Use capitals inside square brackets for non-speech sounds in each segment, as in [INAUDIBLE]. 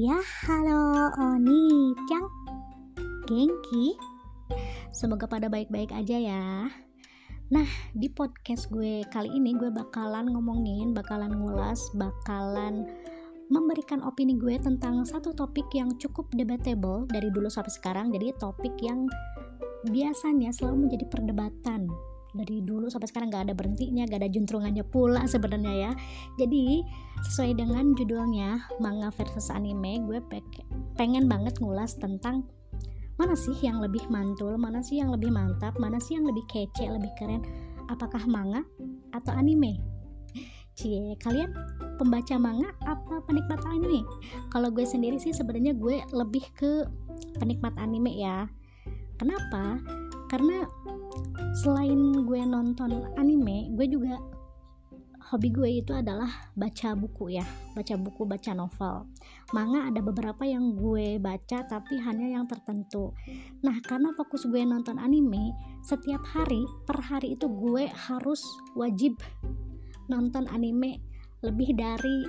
Ya, halo Oni. Cang. Genki Semoga pada baik-baik aja ya. Nah, di podcast gue kali ini gue bakalan ngomongin, bakalan ngulas, bakalan memberikan opini gue tentang satu topik yang cukup debatable dari dulu sampai sekarang. Jadi topik yang biasanya selalu menjadi perdebatan dari dulu sampai sekarang gak ada berhentinya gak ada juntrungannya pula sebenarnya ya jadi sesuai dengan judulnya manga versus anime gue pengen banget ngulas tentang mana sih yang lebih mantul mana sih yang lebih mantap mana sih yang lebih kece lebih keren apakah manga atau anime Cie, kalian pembaca manga apa penikmat anime? Kalau gue sendiri sih sebenarnya gue lebih ke penikmat anime ya. Kenapa? Karena selain gue nonton anime gue juga hobi gue itu adalah baca buku ya. Baca buku baca novel. Manga ada beberapa yang gue baca tapi hanya yang tertentu. Nah karena fokus gue nonton anime setiap hari per hari itu gue harus wajib nonton anime lebih dari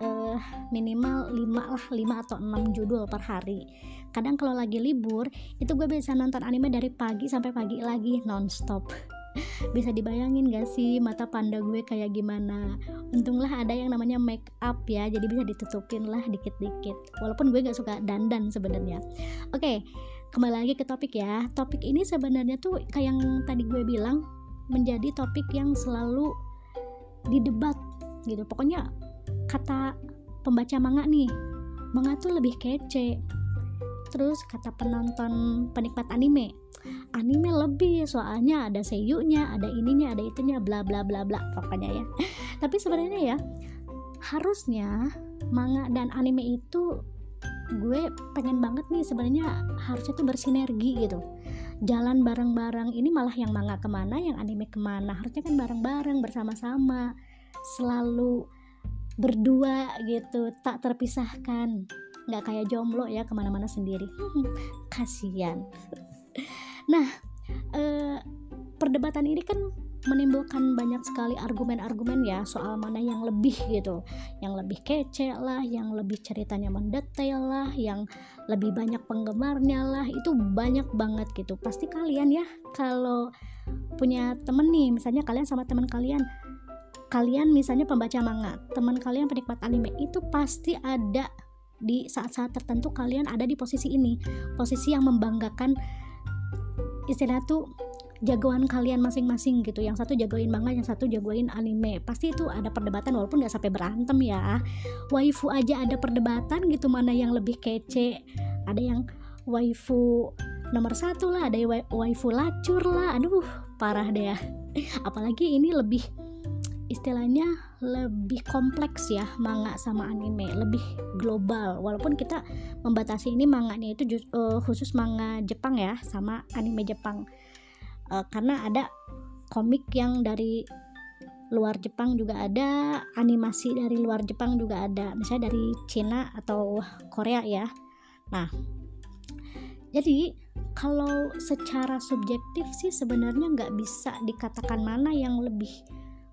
uh, minimal 5 lah 5 atau 6 judul per hari kadang kalau lagi libur itu gue bisa nonton anime dari pagi sampai pagi lagi nonstop. [LAUGHS] Bisa dibayangin gak sih mata panda gue kayak gimana? Untunglah ada yang namanya make up ya jadi bisa ditutupin lah dikit-dikit. Walaupun gue gak suka dandan sebenarnya. Oke kembali lagi ke topik ya. Topik ini sebenarnya tuh kayak yang tadi gue bilang menjadi topik yang selalu didebat gitu. Pokoknya kata pembaca manga nih manga tuh lebih kece terus kata penonton penikmat anime anime lebih soalnya ada seiyunya ada ininya ada itunya bla bla bla bla pokoknya ya. [LAUGHS] Tapi sebenarnya ya harusnya manga dan anime itu gue pengen banget nih sebenarnya harusnya tuh bersinergi gitu. Jalan bareng-bareng ini malah yang manga ke mana yang anime ke mana? Harusnya kan bareng-bareng bersama-sama selalu berdua gitu tak terpisahkan nggak kayak jomblo ya ke mana-mana sendiri. Kasihan. Nah eh, perdebatan ini kan menimbulkan banyak sekali argumen-argumen ya soal mana yang lebih gitu. Yang lebih kece lah yang lebih ceritanya mendetail lah yang lebih banyak penggemarnya lah. Itu banyak banget gitu. Pasti kalian ya kalau punya temen nih misalnya kalian sama teman kalian kalian misalnya pembaca manga teman kalian penikmat anime itu pasti ada di saat-saat tertentu kalian ada di posisi ini. Posisi yang membanggakan istilah tuh jagoan kalian masing-masing gitu. Yang satu jagoin manga yang satu jagoin anime. Pasti itu ada perdebatan walaupun nggak sampai berantem ya. Waifu aja ada perdebatan gitu mana yang lebih kece. Ada yang waifu nomor satu lah ada waifu lacur lah. Aduh parah deh ya. Apalagi ini lebih istilahnya lebih kompleks ya manga sama anime lebih global. Walaupun kita membatasi ini manganya itu uh, khusus manga Jepang ya sama anime Jepang. Uh, karena ada komik yang dari luar Jepang juga ada animasi dari luar Jepang juga ada. Misalnya dari Cina atau Korea ya. Nah jadi kalau secara subjektif sih sebenarnya nggak bisa dikatakan mana yang lebih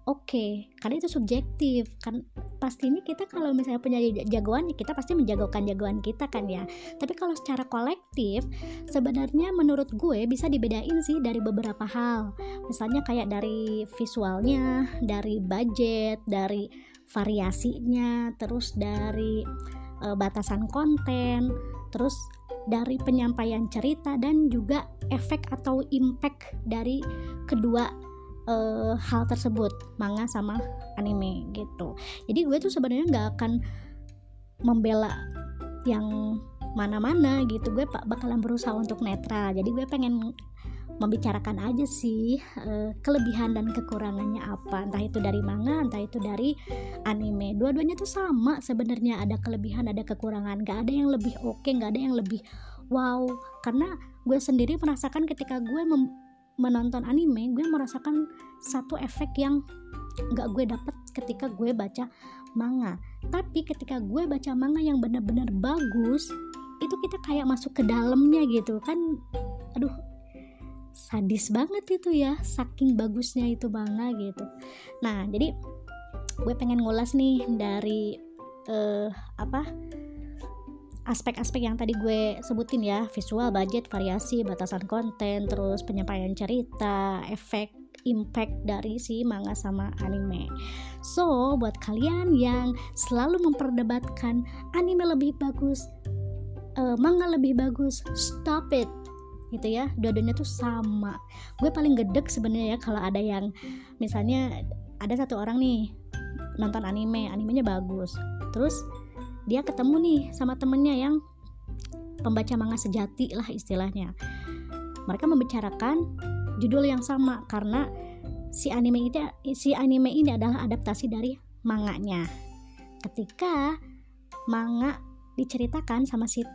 oke okay, karena itu subjektif. Kan pasti ini kita kalau misalnya punya jagoan ya kita pasti menjagokan jagoan kita kan ya. Tapi kalau secara kolektif sebenarnya menurut gue bisa dibedain sih dari beberapa hal. Misalnya kayak dari visualnya dari budget dari variasinya terus dari uh, batasan konten terus dari penyampaian cerita dan juga efek atau impact dari kedua uh, hal tersebut manga sama anime gitu. Jadi gue tuh sebenarnya nggak akan membela yang mana-mana gitu. Gue bakalan berusaha untuk netral. Jadi gue pengen membicarakan aja sih uh, kelebihan dan kekurangannya apa. Entah itu dari manga entah itu dari anime. Dua-duanya tuh sama sebenarnya. Ada kelebihan ada kekurangan. Gak ada yang lebih oke okay, gak ada yang lebih wow. Karena gue sendiri merasakan ketika gue menonton anime gue merasakan satu efek yang gak gue dapet ketika gue baca manga. Tapi ketika gue baca manga yang benar-benar bagus itu kita kayak masuk ke dalamnya gitu kan. Aduh sadis banget itu ya saking bagusnya itu manga gitu. Nah jadi gue pengen ngulas nih dari uh, apa aspek-aspek yang tadi gue sebutin ya. Visual budget variasi batasan konten terus penyampaian cerita efek impact dari si manga sama anime. So buat kalian yang selalu memperdebatkan anime lebih bagus uh, manga lebih bagus stop it. Gitu ya dua-duanya tuh sama. Gue paling gedek sebenarnya ya kalau ada yang misalnya ada satu orang nih nonton anime animenya bagus. Terus dia ketemu nih sama temennya yang pembaca manga sejati lah istilahnya. Mereka membicarakan judul yang sama karena si anime ini si anime ini adalah adaptasi dari manganya. Ketika manga diceritakan sama si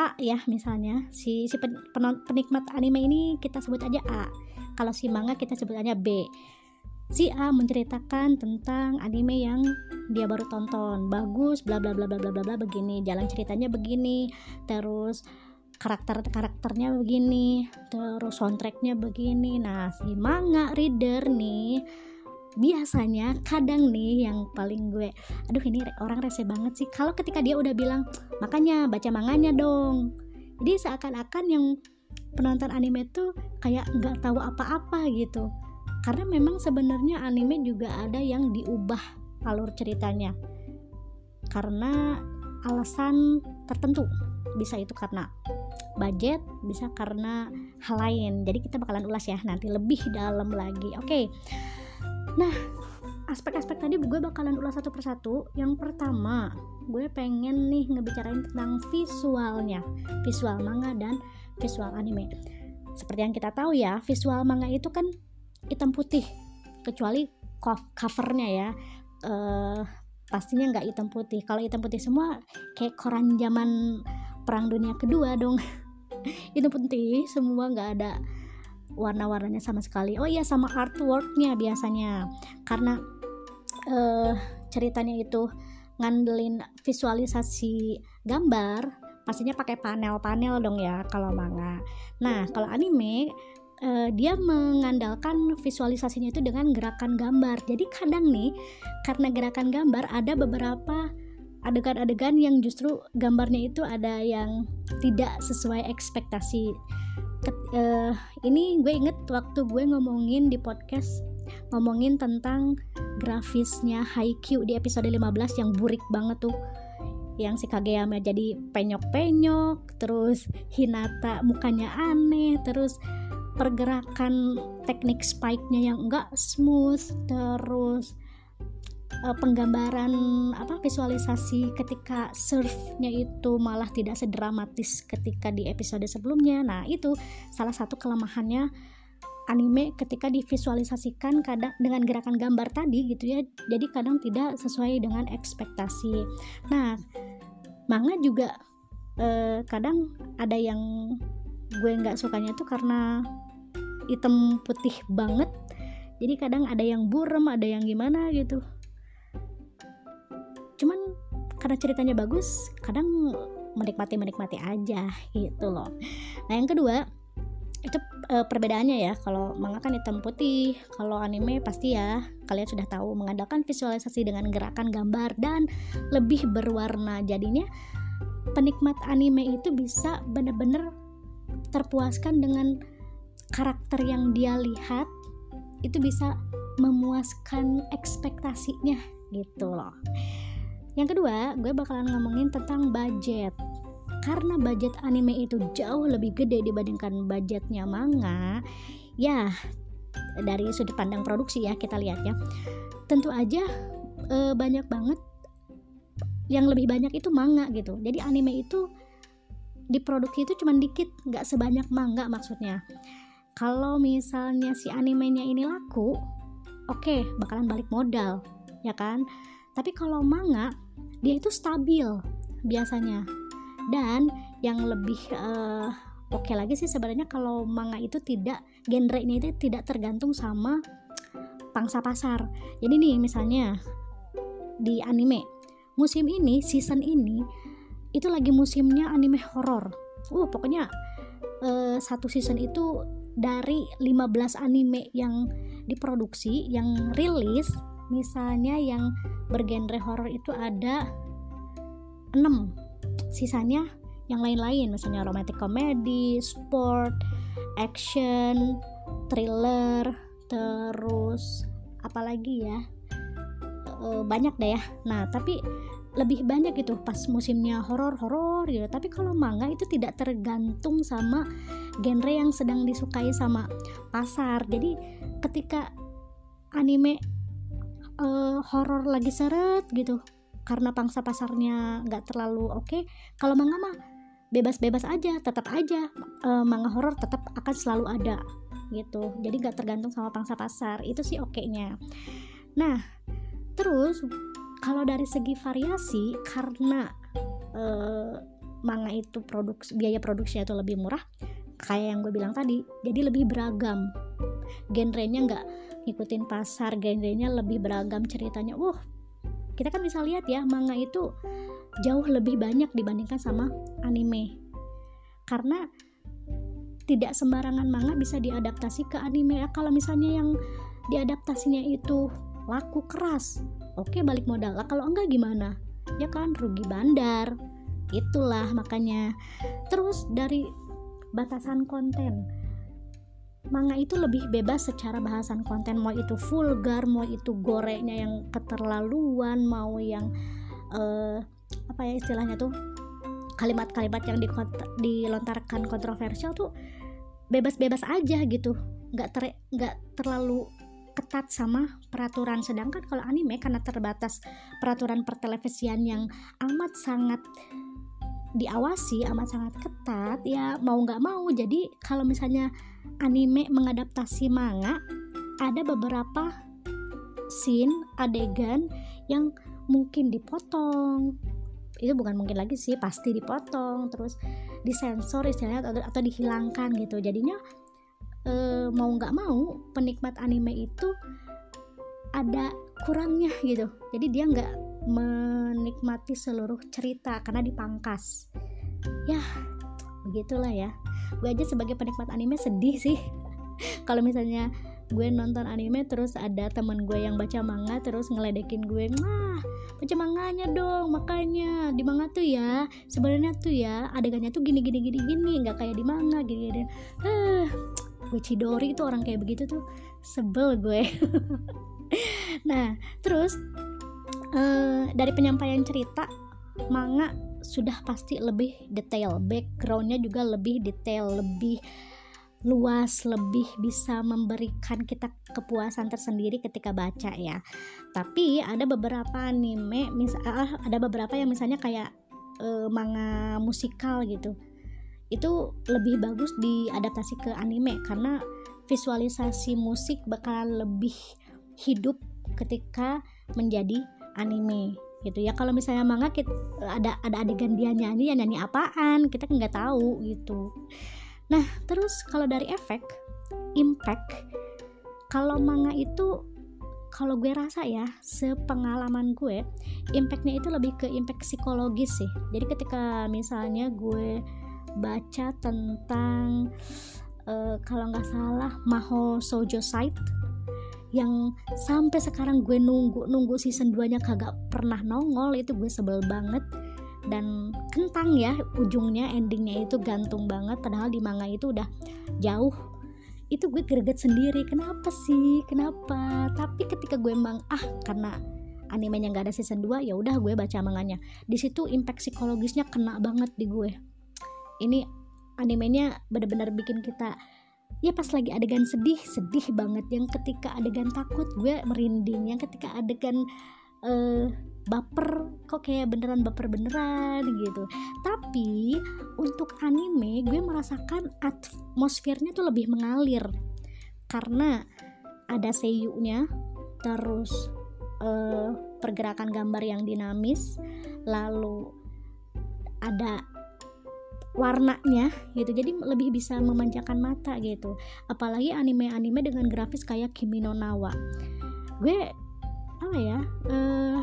A ya misalnya si si penikmat anime ini kita sebut aja A. Kalau si manga kita sebut aja B si A menceritakan tentang anime yang dia baru tonton. Bagus bla bla bla bla bla bla bla begini. Jalan ceritanya begini. Terus karakter karakternya begini. Terus soundtracknya begini. Nah si manga reader nih biasanya kadang nih yang paling gue aduh ini orang rese banget sih. Kalau ketika dia udah bilang makanya baca manganya dong. Jadi seakan-akan yang penonton anime tuh kayak nggak tahu apa-apa gitu karena memang sebenarnya anime juga ada yang diubah alur ceritanya. Karena alasan tertentu. Bisa itu karena budget bisa karena hal lain. Jadi kita bakalan ulas ya nanti lebih dalam lagi. Oke. Nah aspek-aspek tadi gue bakalan ulas satu persatu. Yang pertama gue pengen nih ngebicarain tentang visualnya. Visual manga dan visual anime. Seperti yang kita tahu ya visual manga itu kan hitam putih. Kecuali covernya ya. Uh, pastinya nggak hitam putih. Kalau hitam putih semua kayak koran zaman perang dunia kedua dong. [LAUGHS] Itu putih semua nggak ada warna-warnanya sama sekali. Oh iya sama artworknya biasanya. Karena uh, ceritanya itu ngandelin visualisasi gambar pastinya pakai panel-panel dong ya kalau manga. Nah kalau anime uh, dia mengandalkan visualisasinya itu dengan gerakan gambar. Jadi kadang nih karena gerakan gambar ada beberapa adegan-adegan yang justru gambarnya itu ada yang tidak sesuai ekspektasi. Ket, uh, ini gue inget waktu gue ngomongin di podcast ngomongin tentang grafisnya Haikyuu di episode 15 yang burik banget tuh yang si Kageyama jadi penyok-penyok terus Hinata mukanya aneh terus pergerakan teknik spike-nya yang enggak smooth terus uh, penggambaran apa visualisasi ketika surfnya itu malah tidak sedramatis ketika di episode sebelumnya. Nah itu salah satu kelemahannya anime ketika divisualisasikan kadang dengan gerakan gambar tadi gitu ya. Jadi kadang tidak sesuai dengan ekspektasi. Nah manga juga eh, kadang ada yang gue nggak sukanya tuh karena hitam putih banget. Jadi kadang ada yang burem ada yang gimana gitu. Cuman karena ceritanya bagus kadang menikmati menikmati aja gitu loh. Nah yang kedua itu e, perbedaannya ya. Kalau manga kan hitam putih kalau anime pasti ya. Kalian sudah tahu mengandalkan visualisasi dengan gerakan gambar dan lebih berwarna. Jadinya penikmat anime itu bisa benar-benar terpuaskan dengan karakter yang dia lihat itu bisa memuaskan ekspektasinya gitu loh. Yang kedua gue bakalan ngomongin tentang budget. Karena budget anime itu jauh lebih gede dibandingkan budgetnya manga ya dari sudut pandang produksi ya kita lihat ya. Tentu aja e, banyak banget yang lebih banyak itu manga gitu. Jadi anime itu diproduksi itu cuma dikit nggak sebanyak manga maksudnya. Kalau misalnya si animenya ini laku oke okay, bakalan balik modal ya kan? Tapi kalau manga dia itu stabil biasanya. Dan yang lebih uh, oke okay lagi sih sebenarnya kalau manga itu tidak genre ini itu tidak tergantung sama pangsa pasar. Jadi nih misalnya di anime musim ini season ini itu lagi musimnya anime horor uh pokoknya uh, satu season itu dari 15 anime yang diproduksi yang rilis misalnya yang bergenre horror itu ada 6 sisanya yang lain-lain misalnya romantic comedy sport action thriller terus apalagi ya? E, banyak deh ya. Nah tapi lebih banyak gitu pas musimnya horor horor gitu. Tapi kalau manga itu tidak tergantung sama genre yang sedang disukai sama pasar. Jadi ketika anime uh, horor lagi seret gitu karena pangsa pasarnya nggak terlalu oke okay, kalau manga mah bebas-bebas aja tetap aja uh, manga horor tetap akan selalu ada gitu. Jadi nggak tergantung sama pangsa pasar. Itu sih oke nya nah terus kalau dari segi variasi karena uh, manga itu produksi biaya produksinya itu lebih murah kayak yang gue bilang tadi jadi lebih beragam. Genrenya nggak ngikutin pasar genrenya lebih beragam ceritanya. Wah kita kan bisa lihat ya manga itu jauh lebih banyak dibandingkan sama anime. Karena tidak sembarangan manga bisa diadaptasi ke anime. Ya kalau misalnya yang diadaptasinya itu laku keras oke balik modal. Lah kalau enggak gimana? Ya kan rugi bandar. Itulah makanya. Terus dari batasan konten. Manga itu lebih bebas secara bahasan konten. Mau itu vulgar mau itu goreknya yang keterlaluan mau yang uh, apa ya istilahnya tuh kalimat-kalimat yang dilontarkan kontroversial tuh bebas-bebas aja gitu. Nggak ter nggak terlalu ketat sama peraturan. Sedangkan kalau anime karena terbatas peraturan pertelevisian yang amat sangat diawasi amat sangat ketat ya mau nggak mau. Jadi kalau misalnya anime mengadaptasi manga ada beberapa scene adegan yang mungkin dipotong. Itu bukan mungkin lagi sih pasti dipotong terus disensor istilahnya atau, atau dihilangkan gitu. Jadinya e, mau nggak mau penikmat anime itu ada kurangnya gitu. Jadi dia nggak menikmati seluruh cerita karena dipangkas. Ya begitulah ya. Gue aja sebagai penikmat anime sedih sih. [LAUGHS] Kalau misalnya gue nonton anime terus ada teman gue yang baca manga terus ngeledekin gue wah baca manganya dong makanya. Di manga tuh ya sebenarnya tuh ya adegannya tuh gini gini gini gini nggak kayak di manga gini gini. Ah gue Cidori itu orang kayak begitu tuh sebel gue. [LAUGHS] Nah terus uh, dari penyampaian cerita manga sudah pasti lebih detail. Backgroundnya juga lebih detail lebih luas lebih bisa memberikan kita kepuasan tersendiri ketika baca ya. Tapi ada beberapa anime mis uh, ada beberapa yang misalnya kayak uh, manga musikal gitu itu lebih bagus diadaptasi ke anime karena visualisasi musik bakalan lebih hidup ketika menjadi anime gitu ya. Kalau misalnya manga kita, ada ada adegan dia nyanyi ya nyanyi apaan? Kita nggak tahu gitu. Nah terus kalau dari efek impact kalau manga itu kalau gue rasa ya sepengalaman gue impactnya itu lebih ke impact psikologis sih. Jadi ketika misalnya gue baca tentang uh, kalau nggak salah Maho Sojo Site yang sampai sekarang gue nunggu nunggu season 2 nya kagak pernah nongol itu gue sebel banget. Dan kentang ya ujungnya endingnya itu gantung banget padahal di manga itu udah jauh. Itu gue greget sendiri kenapa sih kenapa? Tapi ketika gue emang ah karena animenya nggak ada season 2 ya udah gue baca manganya. Di situ impact psikologisnya kena banget di gue ini animenya benar-benar bikin kita ya pas lagi adegan sedih sedih banget. Yang ketika adegan takut gue merinding. Yang ketika adegan uh, baper kok kayak beneran baper beneran gitu. Tapi untuk anime gue merasakan atmosfernya tuh lebih mengalir. Karena ada seiyunya terus uh, pergerakan gambar yang dinamis lalu ada warnanya gitu. Jadi lebih bisa memanjakan mata gitu. Apalagi anime-anime dengan grafis kayak Kimi no Nawa. Gue apa ya eh,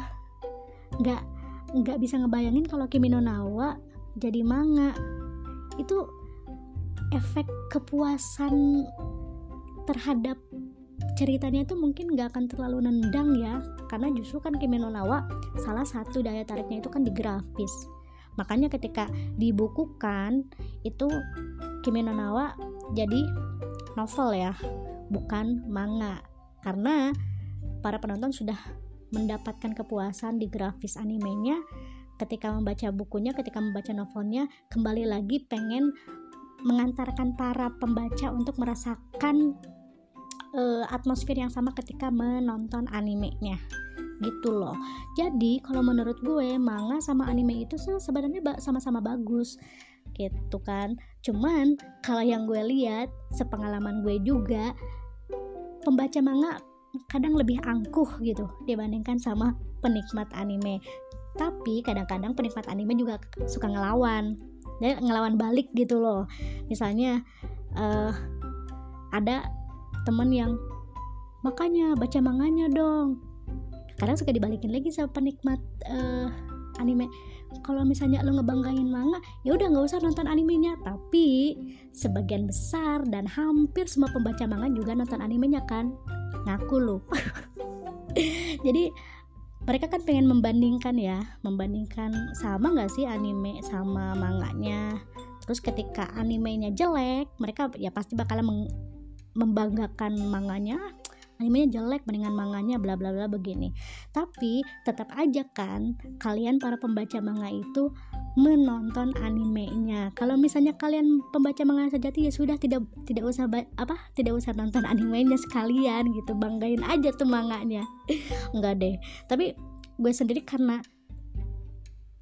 nggak uh, nggak bisa ngebayangin kalau Kimi no Nawa jadi manga. Itu efek kepuasan terhadap ceritanya itu mungkin nggak akan terlalu nendang ya. Karena justru kan Kimi no Nawa salah satu daya tariknya itu kan di grafis makanya ketika dibukukan itu Kimi no Nawa jadi novel ya bukan manga. Karena para penonton sudah mendapatkan kepuasan di grafis animenya. Ketika membaca bukunya ketika membaca novelnya kembali lagi pengen mengantarkan para pembaca untuk merasakan uh, atmosfer yang sama ketika menonton animenya gitu loh. Jadi kalau menurut gue manga sama anime itu sebenarnya sama-sama bagus gitu kan. Cuman kalau yang gue lihat sepengalaman gue juga pembaca manga kadang lebih angkuh gitu dibandingkan sama penikmat anime. Tapi kadang-kadang penikmat anime juga suka ngelawan dan ngelawan balik gitu loh. Misalnya uh, ada temen yang makanya baca manganya dong kadang suka dibalikin lagi sama penikmat uh, anime. Kalau misalnya lo ngebanggain manga ya udah nggak usah nonton animenya. Tapi sebagian besar dan hampir semua pembaca manga juga nonton animenya kan. Ngaku lo [LAUGHS] jadi mereka kan pengen membandingkan ya. Membandingkan sama nggak sih anime sama manganya? Terus ketika animenya jelek mereka ya pasti bakalan membanggakan manganya animenya jelek mendingan manganya bla bla bla begini. Tapi tetap aja kan kalian para pembaca manga itu menonton animenya. Kalau misalnya kalian pembaca manga sejati ya sudah tidak tidak usah apa tidak usah nonton animenya sekalian gitu. Banggain aja tuh manganya. [LAUGHS] Enggak deh. Tapi gue sendiri karena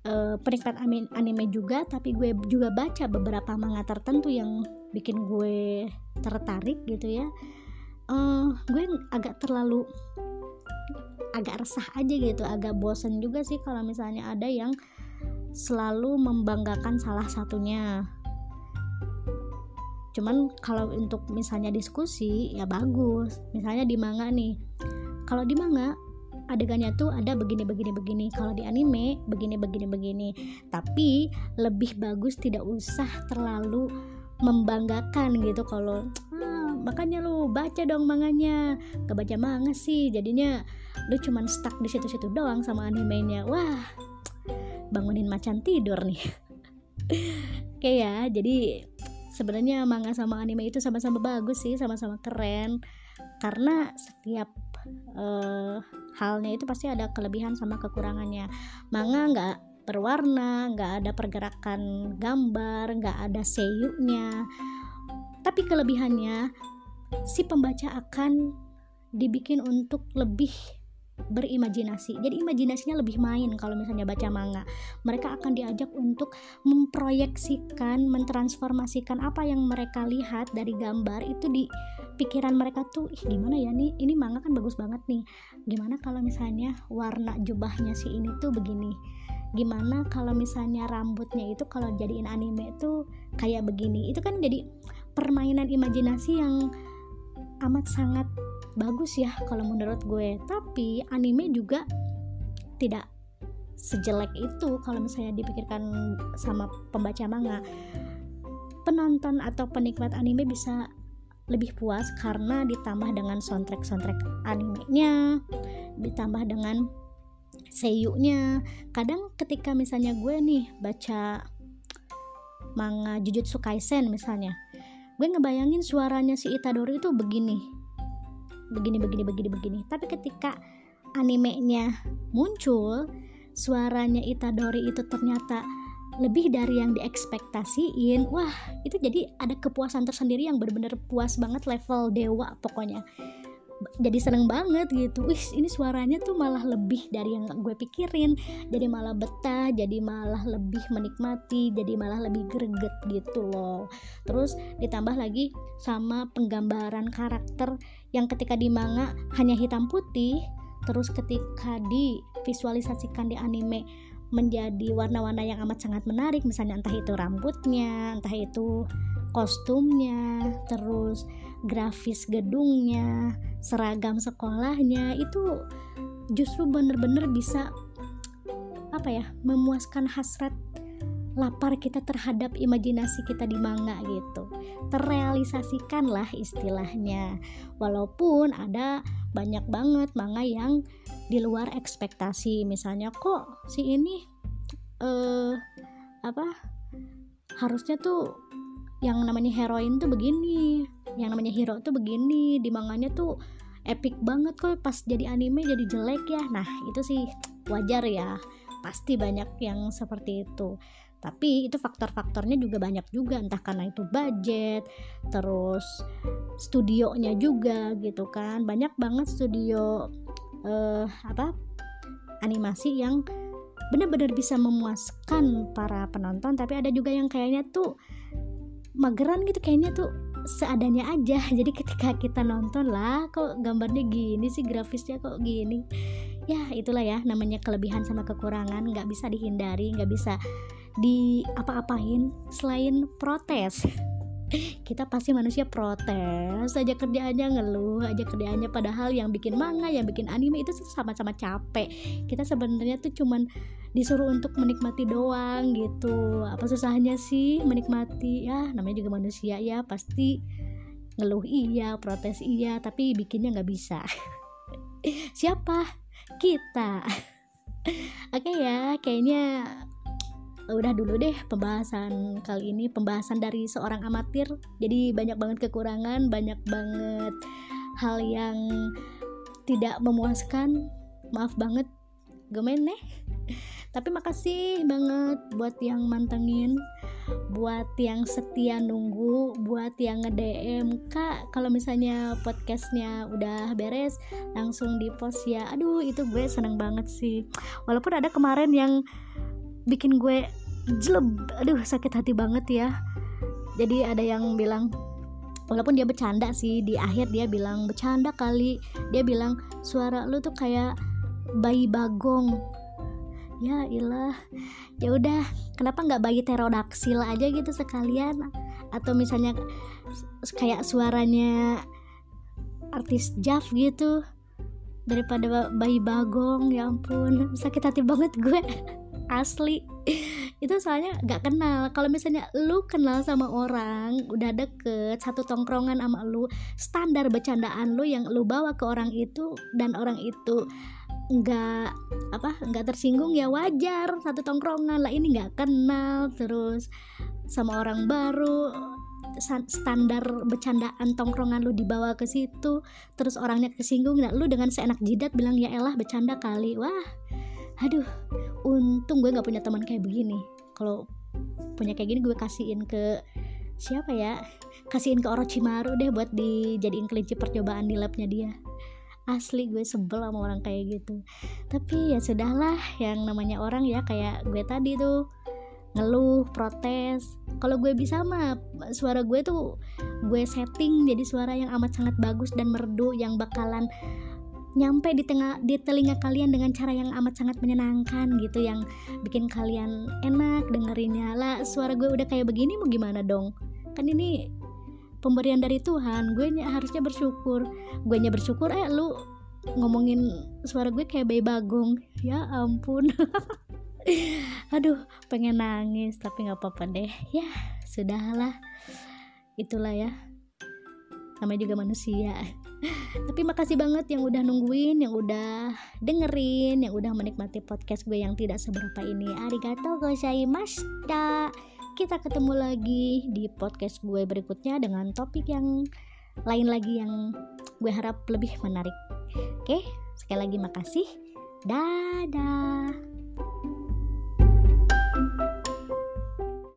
uh, penikmat anime juga tapi gue juga baca beberapa manga tertentu yang bikin gue tertarik gitu ya uh, gue agak terlalu agak resah aja gitu agak bosen juga sih kalau misalnya ada yang selalu membanggakan salah satunya. Cuman kalau untuk misalnya diskusi ya bagus. Misalnya di manga nih. Kalau di manga adegannya tuh ada begini begini begini. Kalau di anime begini begini begini. Tapi lebih bagus tidak usah terlalu membanggakan gitu kalau makanya lu baca dong manganya. Gak baca manga sih jadinya lu cuman stuck di situ-situ doang sama animenya. Wah bangunin macan tidur nih. [LAUGHS] Oke ya jadi sebenarnya manga sama anime itu sama-sama bagus sih sama-sama keren. Karena setiap uh, halnya itu pasti ada kelebihan sama kekurangannya. Manga nggak berwarna nggak ada pergerakan gambar nggak ada seiyunya tapi kelebihannya si pembaca akan dibikin untuk lebih berimajinasi. Jadi imajinasinya lebih main kalau misalnya baca manga. Mereka akan diajak untuk memproyeksikan, mentransformasikan apa yang mereka lihat dari gambar itu di pikiran mereka tuh, ih gimana ya nih? Ini manga kan bagus banget nih. Gimana kalau misalnya warna jubahnya si ini tuh begini? Gimana kalau misalnya rambutnya itu kalau jadiin anime tuh kayak begini? Itu kan jadi permainan imajinasi yang amat sangat bagus ya kalau menurut gue. Tapi anime juga tidak sejelek itu kalau misalnya dipikirkan sama pembaca manga. Penonton atau penikmat anime bisa lebih puas karena ditambah dengan soundtrack-soundtrack animenya ditambah dengan seiyunya. Kadang ketika misalnya gue nih baca manga Jujutsu Kaisen misalnya gue ngebayangin suaranya si Itadori itu begini. Begini begini begini begini. Tapi ketika animenya muncul suaranya Itadori itu ternyata lebih dari yang diekspektasiin. Wah itu jadi ada kepuasan tersendiri yang benar-benar puas banget level dewa pokoknya jadi seneng banget gitu. Wih ini suaranya tuh malah lebih dari yang gue pikirin. Jadi malah betah jadi malah lebih menikmati jadi malah lebih greget gitu loh. Terus ditambah lagi sama penggambaran karakter yang ketika di manga hanya hitam putih terus ketika divisualisasikan di anime menjadi warna-warna yang amat sangat menarik. Misalnya entah itu rambutnya entah itu kostumnya terus grafis gedungnya seragam sekolahnya itu justru bener-bener bisa apa ya memuaskan hasrat lapar kita terhadap imajinasi kita di manga gitu. Terrealisasikan lah istilahnya. Walaupun ada banyak banget manga yang di luar ekspektasi. Misalnya kok si ini uh, apa harusnya tuh yang namanya heroin tuh begini yang namanya hero tuh begini di manganya tuh epic banget kok pas jadi anime jadi jelek ya. Nah itu sih wajar ya pasti banyak yang seperti itu. Tapi itu faktor-faktornya juga banyak juga entah karena itu budget terus studionya juga gitu kan. Banyak banget studio uh, apa animasi yang benar-benar bisa memuaskan para penonton tapi ada juga yang kayaknya tuh mageran gitu kayaknya tuh seadanya aja. [LAUGHS] Jadi ketika kita nonton lah kok gambarnya gini sih grafisnya kok gini. Ya itulah ya namanya kelebihan sama kekurangan. Nggak bisa dihindari nggak bisa di apa-apain selain protes kita pasti manusia protes aja kerjaannya ngeluh aja kerjaannya padahal yang bikin manga yang bikin anime itu sama-sama capek. Kita sebenarnya tuh cuman disuruh untuk menikmati doang gitu. Apa susahnya sih menikmati? Ya namanya juga manusia ya pasti ngeluh iya protes iya tapi bikinnya nggak bisa. [LAUGHS] Siapa? Kita. [LAUGHS] Oke okay ya kayaknya udah dulu deh pembahasan kali ini pembahasan dari seorang amatir. Jadi banyak banget kekurangan banyak banget hal yang tidak memuaskan. Maaf banget gemen nih. [LAUGHS] Tapi makasih banget buat yang mantengin buat yang setia nunggu buat yang nge-DM kak kalau misalnya podcastnya udah beres langsung di post ya. Aduh itu gue seneng banget sih. Walaupun ada kemarin yang bikin gue jeleb. Aduh sakit hati banget ya. Jadi ada yang bilang walaupun dia bercanda sih di akhir dia bilang bercanda kali. Dia bilang suara lu tuh kayak bayi bagong. Ya ilah ya udah. Kenapa nggak bayi pterodaksil aja gitu sekalian? Atau misalnya kayak suaranya artis Jav gitu daripada bayi bagong ya ampun. Sakit hati banget gue [LAUGHS] asli. [LAUGHS] Itu soalnya gak kenal. Kalau misalnya lu kenal sama orang udah deket satu tongkrongan sama lu standar bercandaan lu yang lu bawa ke orang itu dan orang itu nggak apa nggak tersinggung ya wajar. Satu tongkrongan lah ini nggak kenal. Terus sama orang baru standar bercandaan tongkrongan lu dibawa ke situ terus orangnya kesinggung nah lu dengan seenak jidat bilang ya elah bercanda kali. Wah aduh untung gue nggak punya teman kayak begini. Kalau punya kayak gini gue kasihin ke siapa ya? Kasihin ke Orochimaru deh buat dijadiin kelinci percobaan di labnya dia. Asli gue sebel sama orang kayak gitu. Tapi ya sudahlah yang namanya orang ya kayak gue tadi tuh. Ngeluh protes. Kalau gue bisa mah suara gue tuh gue setting jadi suara yang amat sangat bagus dan merdu yang bakalan nyampe di tengah di telinga kalian dengan cara yang amat sangat menyenangkan gitu yang bikin kalian enak dengerinnya lah suara gue udah kayak begini mau gimana dong? Kan ini pemberian dari Tuhan. Gue harusnya bersyukur. Gue nya bersyukur eh lu ngomongin suara gue kayak bayi bagong. Ya ampun. [LAUGHS] Aduh pengen nangis tapi nggak apa-apa deh. Ya sudahlah. Itulah ya. Namanya juga manusia tapi makasih banget yang udah nungguin yang udah dengerin yang udah menikmati podcast gue yang tidak seberapa ini. Arigato gozaimashita kita ketemu lagi di podcast gue berikutnya dengan topik yang lain lagi yang gue harap lebih menarik. Oke sekali lagi makasih. Dadah